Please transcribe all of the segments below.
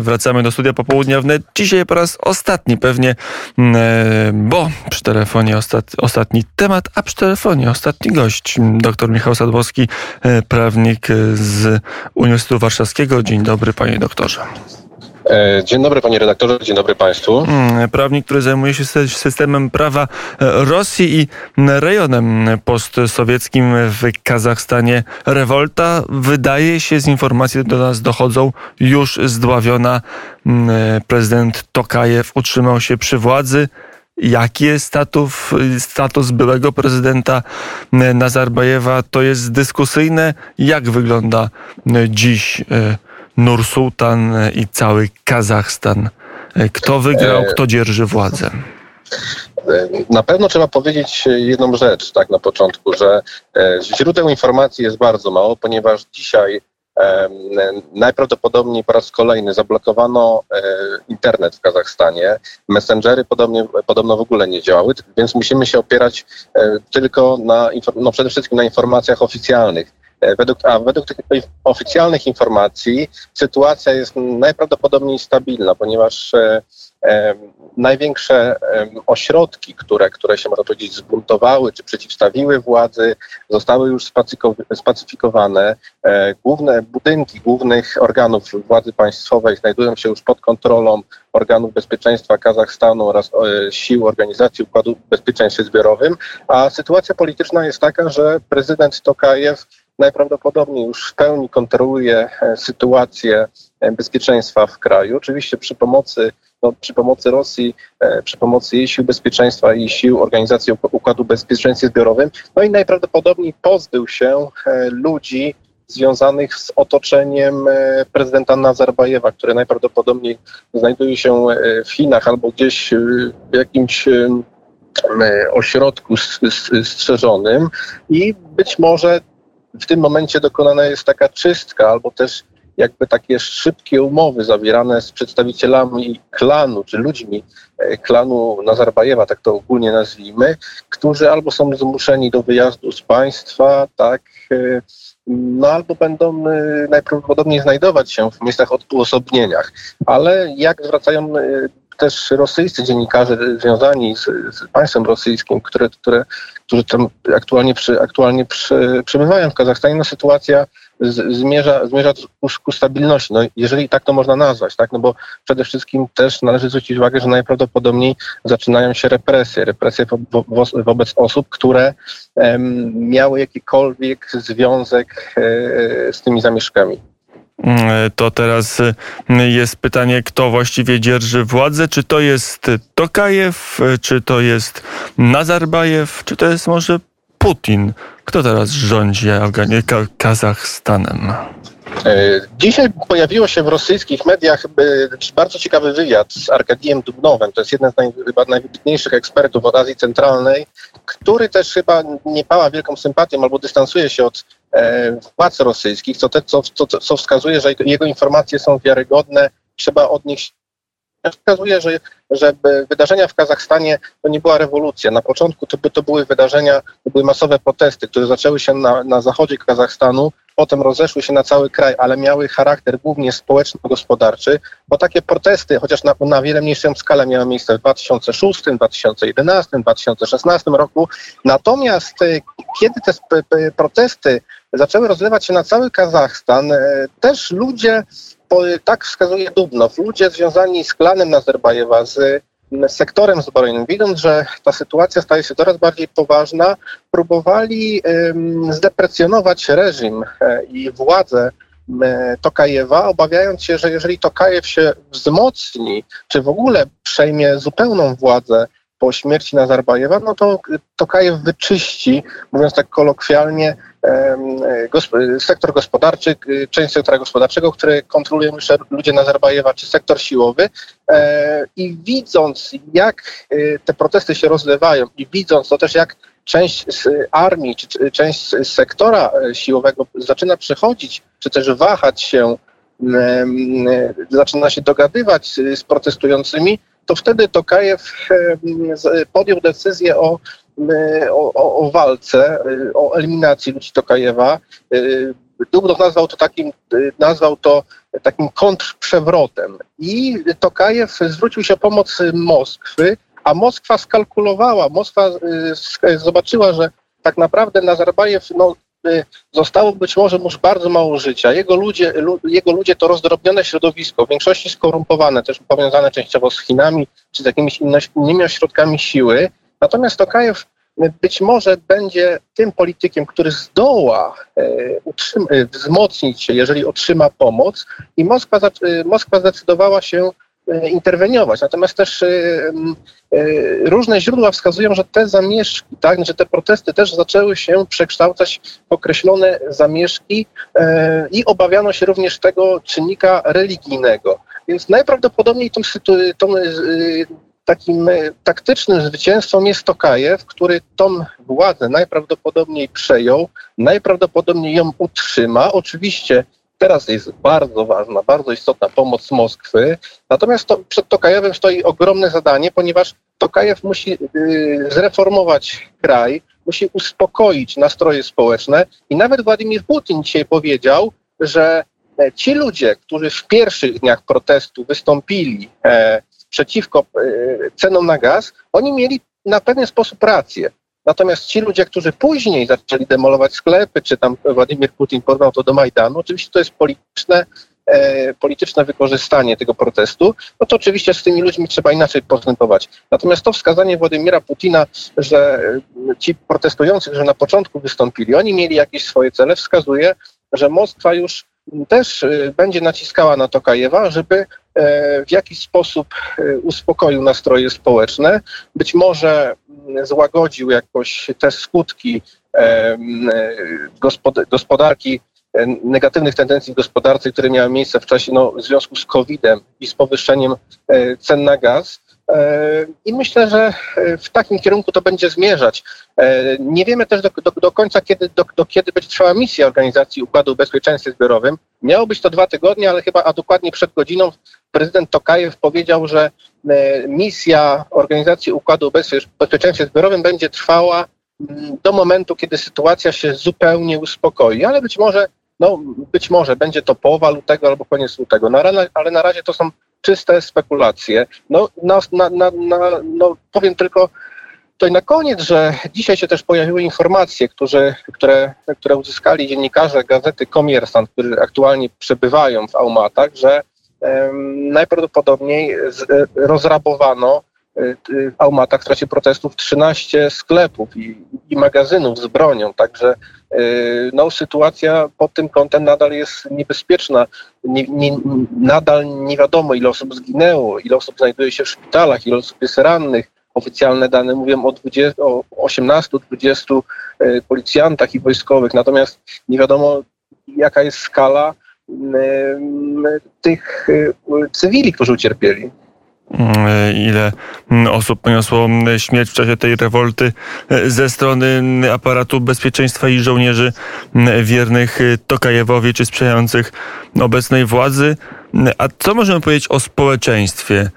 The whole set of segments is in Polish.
Wracamy do studia popołudnia wnet. Dzisiaj po raz ostatni pewnie, mm, e, bo przy telefonie ostat, ostatni temat, a przy telefonie ostatni gość. Dr Michał Sadłowski, e, prawnik z Uniwersytetu Warszawskiego. Dzień dobry panie doktorze. E, dzień dobry panie redaktorze, dzień dobry państwu. Mm, prawnik, który zajmuje się systemem prawa Rosji i rejonem postsowieckim w Kazachstanie. Rewolta wydaje się z informacji do nas dochodzą już zdławiona. Mm, prezydent Tokajew utrzymał się przy władzy. Jaki jest status, status byłego prezydenta Nazarbajewa? To jest dyskusyjne. Jak wygląda dziś y, Nursultan i cały Kazachstan. Kto wygrał, kto dzierży władzę? Na pewno trzeba powiedzieć jedną rzecz, tak na początku, że e, źródeł informacji jest bardzo mało, ponieważ dzisiaj najprawdopodobniej po raz kolejny zablokowano e, internet w Kazachstanie. Messengery podobnie, podobno w ogóle nie działały, więc musimy się opierać e, tylko na, no przede wszystkim na informacjach oficjalnych. E, według, a według tych oficjalnych informacji sytuacja jest najprawdopodobniej stabilna, ponieważ e, e, największe e, ośrodki, które, które się można powiedzieć zbuntowały czy przeciwstawiły władzy, zostały już spacyfikowane. E, główne budynki głównych organów władzy państwowej znajdują się już pod kontrolą organów bezpieczeństwa Kazachstanu oraz e, sił organizacji Układu Bezpieczeństwa Zbiorowym, a sytuacja polityczna jest taka, że prezydent Tokajew najprawdopodobniej już w pełni kontroluje e, sytuację e, bezpieczeństwa w kraju. Oczywiście przy pomocy, no, przy pomocy Rosji, e, przy pomocy jej sił bezpieczeństwa i sił Organizacji Układu Bezpieczeństwa Zbiorowym. No i najprawdopodobniej pozbył się ludzi związanych z otoczeniem prezydenta Nazarbajewa, który najprawdopodobniej znajduje się w Chinach albo gdzieś w jakimś ośrodku strzeżonym i być może w tym momencie dokonana jest taka czystka, albo też jakby takie szybkie umowy zawierane z przedstawicielami klanu, czy ludźmi e, klanu Nazarbajewa, tak to ogólnie nazwijmy, którzy albo są zmuszeni do wyjazdu z państwa, tak, e, no albo będą e, najprawdopodobniej znajdować się w miejscach odosobnieniach. Ale jak zwracają też rosyjscy dziennikarze związani z, z państwem rosyjskim, które, które, którzy tam aktualnie, przy, aktualnie przy, przebywają w Kazachstanie, no sytuacja z, zmierza, zmierza ku, ku, stabilności. No, jeżeli tak to można nazwać, tak? no bo przede wszystkim też należy zwrócić uwagę, że najprawdopodobniej zaczynają się represje, represje wo, wo, wobec osób, które em, miały jakikolwiek związek e, z tymi zamieszkami. Mm, to teraz y, jest pytanie, kto właściwie dzierży władzę. Czy to jest Tokajew, czy to jest Nazarbajew, czy to jest może Putin? Kto teraz rządzi Kazachstanem? E, dzisiaj pojawiło się w rosyjskich mediach bardzo ciekawy wywiad z Arkadiem Dubnowem. To jest jeden z naj, chyba najwybitniejszych ekspertów od Azji Centralnej, który też chyba nie pała wielką sympatią albo dystansuje się od władz rosyjskich, co, te, co, co, co wskazuje, że jego informacje są wiarygodne, trzeba od nich wskazuje, że, że wydarzenia w Kazachstanie to nie była rewolucja. Na początku to, to były wydarzenia, to były masowe protesty, które zaczęły się na, na zachodzie Kazachstanu, potem rozeszły się na cały kraj, ale miały charakter głównie społeczno-gospodarczy, bo takie protesty, chociaż na, na wiele mniejszą skalę miały miejsce w 2006, 2011, 2016 roku. Natomiast e, kiedy te protesty zaczęły rozlewać się na cały Kazachstan, e, też ludzie tak wskazuje Dubnow, ludzie związani z klanem Nazarbajewa, z sektorem zbrojnym, widząc, że ta sytuacja staje się coraz bardziej poważna, próbowali zdeprecjonować reżim e, i władzę Tokajewa, obawiając się, że jeżeli Tokajew się wzmocni, czy w ogóle przejmie zupełną władzę po śmierci Nazarbajewa, no to Tokajew wyczyści, mówiąc tak kolokwialnie, sektor gospodarczy, część sektora gospodarczego, który kontrolują już ludzie Nazarbajewa, czy sektor siłowy. E, I widząc, jak e, te protesty się rozlewają i widząc to też, jak część z armii, czy część z sektora e, siłowego zaczyna przechodzić, czy też wahać się, zaczyna się dogadywać z protestującymi, to wtedy Tokajew podjął decyzję o, o, o walce, o eliminacji ludzi Tokajewa. Dubnow nazwał to takim, nazwał to takim kontrprzewrotem. I Tokajew zwrócił się o pomoc Moskwy, a Moskwa skalkulowała, Moskwa zobaczyła, że tak naprawdę Nazarbajew no, zostało być może już bardzo mało życia. Jego ludzie, jego ludzie to rozdrobnione środowisko, w większości skorumpowane, też powiązane częściowo z Chinami czy z jakimiś innymi ośrodkami siły. Natomiast Tokajew być może będzie tym politykiem, który zdoła e, e, wzmocnić się, jeżeli otrzyma pomoc i Moskwa, e, Moskwa zdecydowała się interweniować. Natomiast też różne źródła wskazują, że te zamieszki, tak, że te protesty też zaczęły się przekształcać w określone zamieszki i obawiano się również tego czynnika religijnego. Więc najprawdopodobniej tą, tą takim e, taktycznym zwycięstwem jest Tokajew, który tą władzę najprawdopodobniej przejął, najprawdopodobniej ją utrzyma. Oczywiście teraz jest bardzo ważna, bardzo istotna pomoc Moskwy, natomiast to, przed Tokajewem stoi ogromne zadanie, ponieważ Tokajew musi y, zreformować kraj, musi uspokoić nastroje społeczne i nawet Władimir Putin dzisiaj powiedział, że e, ci ludzie, którzy w pierwszych dniach protestu wystąpili e, przeciwko e, cenom na gaz, oni mieli na pewien sposób rację. Natomiast ci ludzie, którzy później zaczęli demolować sklepy, czy tam Władimir Putin porwał to do Majdanu, oczywiście to jest polityczne, e, polityczne wykorzystanie tego protestu, no to oczywiście z tymi ludźmi trzeba inaczej postępować. Natomiast to wskazanie Władimira Putina, że e, ci protestujący, którzy na początku wystąpili, oni mieli jakieś swoje cele, wskazuje, że Moskwa już też y, będzie naciskała na Tokajewa, żeby e, w jakiś sposób e, uspokoił nastroje społeczne, być może mm, złagodził jakoś te skutki e, gospodarki, negatywnych tendencji w gospodarce, które miały miejsce w czasie no, w związku z COVID-em i z powyższeniem cen na gaz. E, I myślę, że e, w takim kierunku to będzie zmierzać. E, nie wiemy też do, do, do końca, kiedy, do, do, kiedy będzie trwała misja Organizacji Układu o Bezpieczeństwie Zbiorowym. Miało być to dwa tygodnie, ale chyba a dokładnie przed godziną prezydent Tokajew powiedział, że misja Organizacji Układu o Bezpieczeństwie Zbiorowym będzie trwała mm, do momentu, kiedy sytuacja się zupełnie uspokoi, ale być może no, być może będzie to połowa lutego albo koniec lutego, ale na razie to są czyste spekulacje. No, na, na, na, no powiem tylko tutaj na koniec, że dzisiaj się też pojawiły informacje, które, które, które uzyskali dziennikarze gazety Komiersant, którzy aktualnie przebywają w Aumatach, że najprawdopodobniej z, e, rozrabowano w Aumatach w trakcie protestów 13 sklepów i, i magazynów z bronią, także Yy, no, sytuacja pod tym kątem nadal jest niebezpieczna. Nie, nie, nadal nie wiadomo, ile osób zginęło, ile osób znajduje się w szpitalach, ile osób jest rannych. Oficjalne dane mówią o, o 18-20 yy, policjantach i wojskowych, natomiast nie wiadomo, jaka jest skala tych cywili, którzy ucierpieli. Mm, ile mm, osób poniosło mm, śmierć w czasie tej rewolty e, ze strony aparatu bezpieczeństwa i żołnierzy wiernych e, Tokajewowi czy sprzyjających obecnej władzy. A co możemy powiedzieć o społeczeństwie?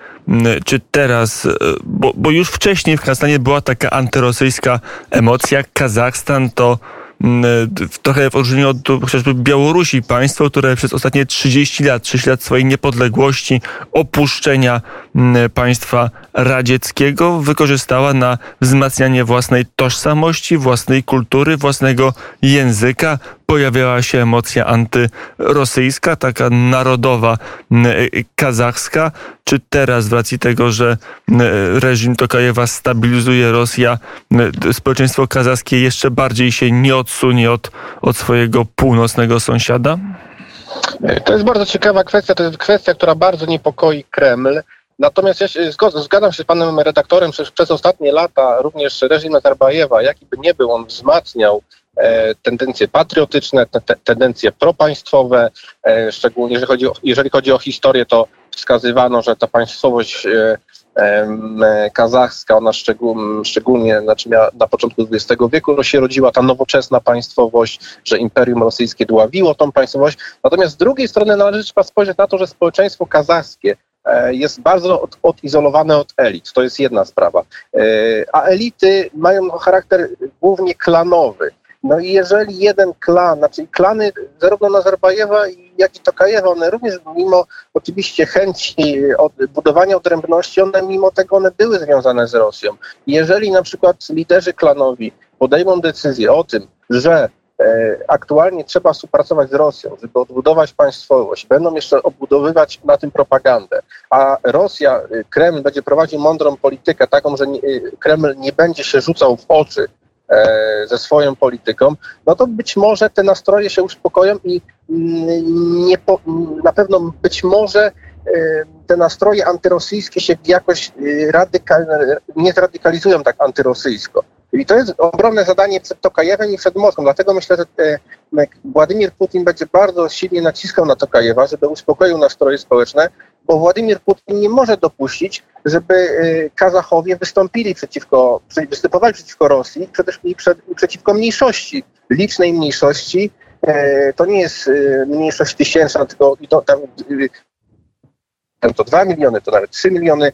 Czy teraz, e, bo, bo już wcześniej w Kazachstanie była taka antyrosyjska emocja, Kazachstan to trochę w odróżnieniu od chociażby Białorusi, państwo, które przez ostatnie 30 lat, 30 lat swojej niepodległości, opuszczenia mm, państwa radzieckiego wykorzystała na wzmacnianie własnej tożsamości, własnej kultury, własnego języka. Pojawiała się emocja antyrosyjska, taka narodowa, kazachska. Czy teraz, z racji tego, że reżim Tokajewa stabilizuje Rosja, społeczeństwo kazachskie jeszcze bardziej się nie odsunie od, od swojego północnego sąsiada? To jest bardzo ciekawa kwestia. To jest kwestia, która bardzo niepokoi Kreml. Natomiast ja się zgadzam się z panem redaktorem, że przez ostatnie lata również reżim Nazarbajewa, jaki by nie był, on wzmacniał e, tendencje patriotyczne, te, tendencje propaństwowe, e, szczególnie jeżeli chodzi, o, jeżeli chodzi o historię, to wskazywano, że ta państwowość e, kazachska, ona szczególnie znaczy miała na początku XX wieku się rodziła ta nowoczesna państwowość, że Imperium Rosyjskie dławiło tą państwowość. Natomiast z drugiej strony należy trzeba spojrzeć na to, że społeczeństwo kazachskie E, jest bardzo od, odizolowane od elit. To jest jedna sprawa. E, a elity mają charakter głównie klanowy. No i jeżeli jeden klan, znaczy klany zarówno Nazarbajewa, jak i Tokajewa, one również mimo oczywiście chęci budowania odrębności, one mimo tego one były związane z Rosją. Jeżeli na przykład liderzy klanowi podejmą decyzję o tym, że e, aktualnie trzeba współpracować z Rosją, żeby odbudować państwowość, będą jeszcze odbudowywać na tym propagandę, a Rosja, e, Kreml będzie prowadził mądrą politykę, taką, że e, Kreml nie będzie się rzucał w oczy ze swoją polityką, no to być może te nastroje się uspokoją i mm, nie po, na pewno być może te nastroje antyrosyjskie się jakoś radykal, nie zradykalizują tak antyrosyjsko. I to jest ogromne zadanie przed Tokajewem i przed Moskwą. Dlatego myślę, że e, Władimir Putin będzie bardzo silnie naciskał na Tokajewa, żeby uspokoił nastroje społeczne, bo Władimir Putin nie może dopuścić, żeby e, Kazachowie wystąpili przeciwko, występowali przeciwko Rosji i przeciwko mniejszości, licznej mniejszości. E, to nie jest mniejszość tysięczna, tylko to, tam, to 2 miliony, to nawet 3 miliony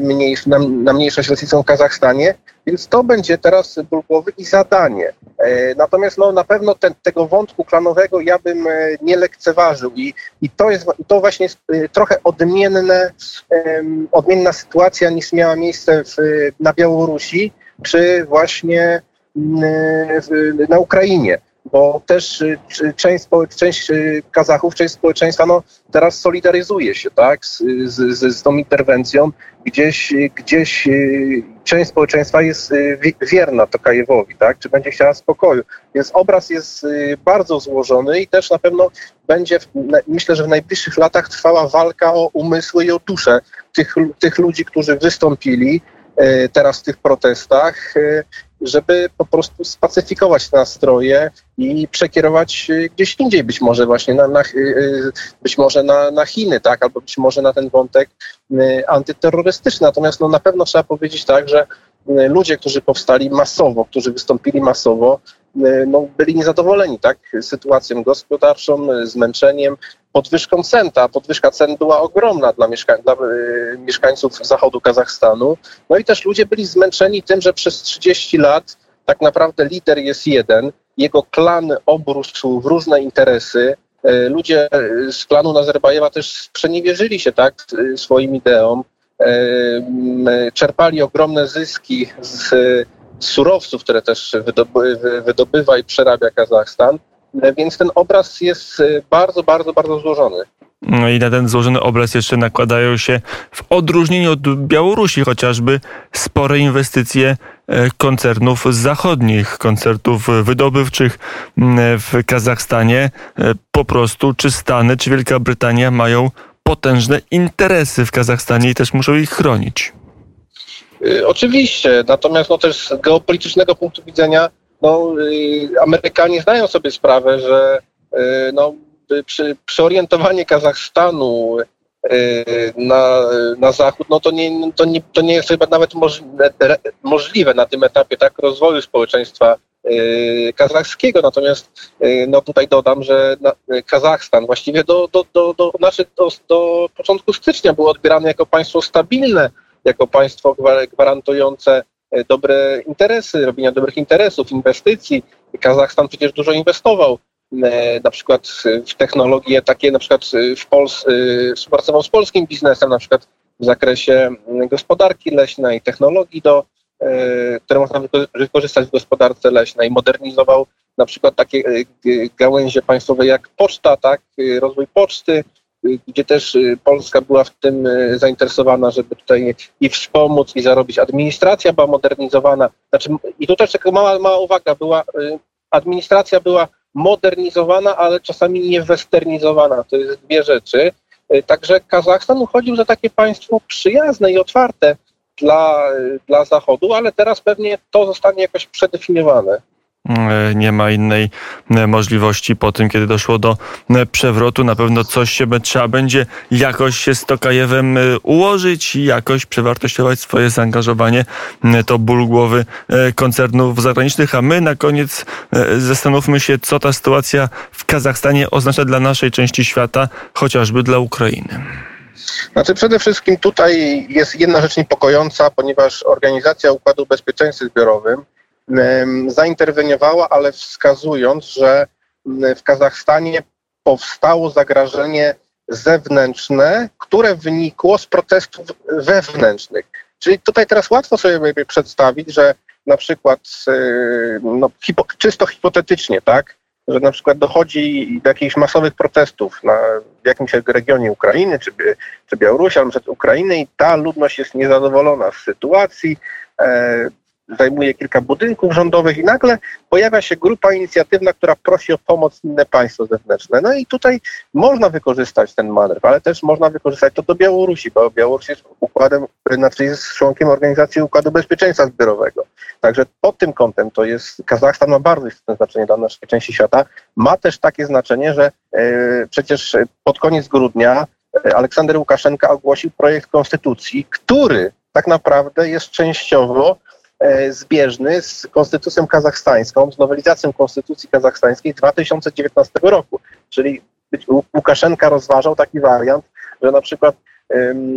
mniejsz, na, na mniejszość rosyjską w Kazachstanie. Więc to będzie teraz ból głowy i zadanie. E, natomiast no, na pewno ten, tego wątku klanowego ja bym e, nie lekceważył i, i to jest to właśnie jest e, trochę odmienne, odmienna sytuacja niż miała miejsce w, na Białorusi czy właśnie na Ukrainie bo też y, część, część y, Kazachów, część społeczeństwa no, teraz solidaryzuje się tak, z, z, z tą interwencją. Gdzieś, gdzieś y, część społeczeństwa jest wierna Tokajewowi, tak, czy będzie chciała spokoju. Więc obraz jest bardzo złożony i też na pewno będzie, myślę, że w najbliższych latach trwała walka o umysły i o duszę tych, tych ludzi, którzy wystąpili teraz w tych protestach żeby po prostu spacyfikować nastroje i przekierować y, gdzieś indziej, być może właśnie na, na y, y, być może na, na Chiny, tak, albo być może na ten wątek antyterrorystyczny. Natomiast no, na pewno trzeba powiedzieć tak, że ludzie, którzy powstali masowo, którzy wystąpili masowo, no, byli niezadowoleni tak, sytuacją gospodarczą, zmęczeniem, podwyżką cen. Ta podwyżka cen była ogromna dla, dla y, mieszkańców zachodu Kazachstanu. No i też ludzie byli zmęczeni tym, że przez 30 lat tak naprawdę lider jest jeden, jego klan obrósł w różne interesy. Y, ludzie z klanu Nazarbajewa też sprzeniewierzyli się tak swoim ideom, y, czerpali ogromne zyski z surowców, które też wydobywa i przerabia Kazachstan. Więc ten obraz jest y, bardzo, bardzo, bardzo złożony. No i na ten złożony obraz jeszcze nakładają się w odróżnieniu od Białorusi chociażby spore inwestycje e, koncernów zachodnich, koncertów wydobywczych w Kazachstanie. E, po prostu czy Stany, czy Wielka Brytania mają potężne interesy w Kazachstanie i też muszą ich chronić. Oczywiście, natomiast no też z geopolitycznego punktu widzenia no, y, Amerykanie zdają sobie sprawę, że y, no, przy, przeorientowanie Kazachstanu na, na zachód, no to nie, to, nie, to nie jest chyba nawet możliwe na tym etapie tak rozwoju społeczeństwa kazachskiego. Natomiast no tutaj dodam, że Kazachstan właściwie do, do, do, do, znaczy do, do początku stycznia był odbierany jako państwo stabilne, jako państwo gwarantujące dobre interesy, robienia dobrych interesów, inwestycji. Kazachstan przecież dużo inwestował e, na przykład w technologie takie, na przykład w Pols współpracował z polskim biznesem, na przykład w zakresie gospodarki leśnej, technologii, do, e, które można wykorzystać w gospodarce leśnej. Modernizował na przykład takie gałęzie państwowe jak poczta, tak, rozwój poczty, gdzie też y, Polska była w tym y, zainteresowana, żeby tutaj i wspomóc, i zarobić. Administracja była modernizowana. Znaczy, I tu też taka mała, mała uwaga, była, y, administracja była modernizowana, ale czasami nie westernizowana. To jest dwie rzeczy. Także Kazachstan uchodził za takie państwo przyjazne i otwarte dla, dla Zachodu, ale teraz pewnie to zostanie jakoś przedefiniowane. E, nie ma innej e, możliwości po tym, kiedy doszło do e, przewrotu. Na pewno coś się trzeba będzie jakoś się z Tokajewem ułożyć i jakoś przewartościować swoje zaangażowanie. To ból głowy koncernów zagranicznych, a my na koniec zastanówmy się, co ta sytuacja w Kazachstanie oznacza dla naszej części świata, chociażby dla Ukrainy. Znaczy przede wszystkim tutaj jest jedna rzecz niepokojąca, ponieważ Organizacja Układu Bezpieczeństwa Zbiorowym zainterweniowała, ale wskazując, że w Kazachstanie powstało zagrożenie zewnętrzne, które wynikło z protestów wewnętrznych. Czyli tutaj teraz łatwo sobie przedstawić, że na przykład no, hipo, czysto hipotetycznie, tak, że na przykład dochodzi do jakichś masowych protestów na, w jakimś regionie Ukrainy czy, czy Białorusi, ale przed Ukrainy i ta ludność jest niezadowolona z sytuacji, e, zajmuje kilka budynków rządowych i nagle pojawia się grupa inicjatywna, która prosi o pomoc inne państwo zewnętrzne. No i tutaj można wykorzystać ten manewr, ale też można wykorzystać to do Białorusi, bo Białoruś jest układem, znaczy jest członkiem Organizacji Układu Bezpieczeństwa Zbiorowego. Także pod tym kątem to jest, Kazachstan ma bardzo istotne znaczenie dla naszej części świata. Ma też takie znaczenie, że e, przecież pod koniec grudnia e, Aleksander Łukaszenka ogłosił projekt konstytucji, który tak naprawdę jest częściowo zbieżny z konstytucją kazachstańską, z nowelizacją konstytucji kazachstańskiej 2019 roku. Czyli Łukaszenka rozważał taki wariant, że na przykład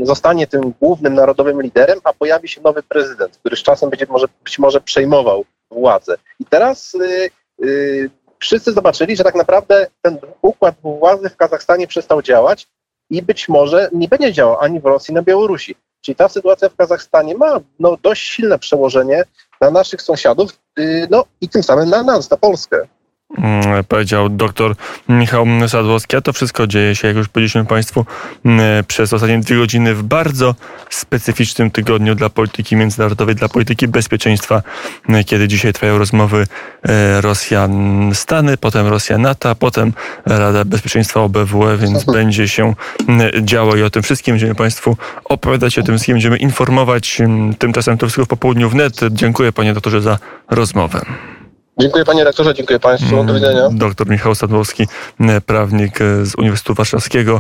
zostanie tym głównym narodowym liderem, a pojawi się nowy prezydent, który z czasem będzie może, być może przejmował władzę. I teraz y, y, wszyscy zobaczyli, że tak naprawdę ten układ władzy w Kazachstanie przestał działać i być może nie będzie działał ani w Rosji, na Białorusi. Czyli ta sytuacja w Kazachstanie ma no, dość silne przełożenie na naszych sąsiadów, yy, no i tym samym na nas, na Polskę. Mm, powiedział dr Michał Sadłowski. A to wszystko dzieje się, jak już powiedzieliśmy Państwu, mm, przez ostatnie dwie godziny w bardzo specyficznym tygodniu dla polityki międzynarodowej, dla polityki bezpieczeństwa, mm, kiedy dzisiaj trwają rozmowy e, Rosja-Stany, potem Rosja-NATO, potem Rada Bezpieczeństwa OBWE, więc mhm. będzie się działo i o tym wszystkim będziemy Państwu opowiadać, o tym wszystkim będziemy informować. Tymczasem to wszystko w popołudniu wnet. Dziękuję Panie doktorze za rozmowę. Dziękuję panie rektorze, dziękuję państwu. Do widzenia. Doktor Michał Sadłowski, prawnik z Uniwersytetu Warszawskiego.